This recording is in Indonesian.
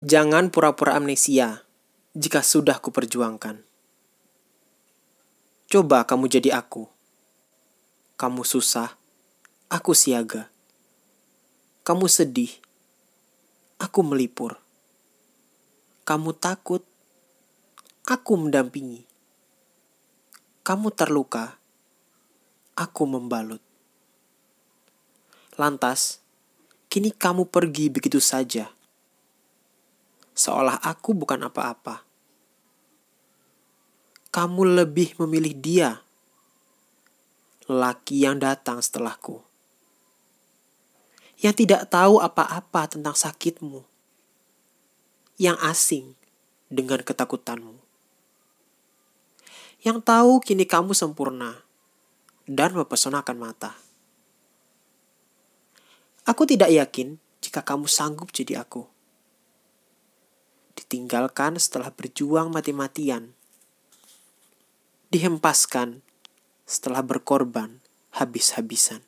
Jangan pura-pura amnesia jika sudah kuperjuangkan. Coba kamu jadi aku. Kamu susah, aku siaga. Kamu sedih, aku melipur. Kamu takut, aku mendampingi. Kamu terluka, aku membalut. Lantas, kini kamu pergi begitu saja seolah aku bukan apa-apa. Kamu lebih memilih dia, laki yang datang setelahku, yang tidak tahu apa-apa tentang sakitmu, yang asing dengan ketakutanmu, yang tahu kini kamu sempurna dan mempesonakan mata. Aku tidak yakin jika kamu sanggup jadi aku ditinggalkan setelah berjuang mati-matian, dihempaskan setelah berkorban habis-habisan.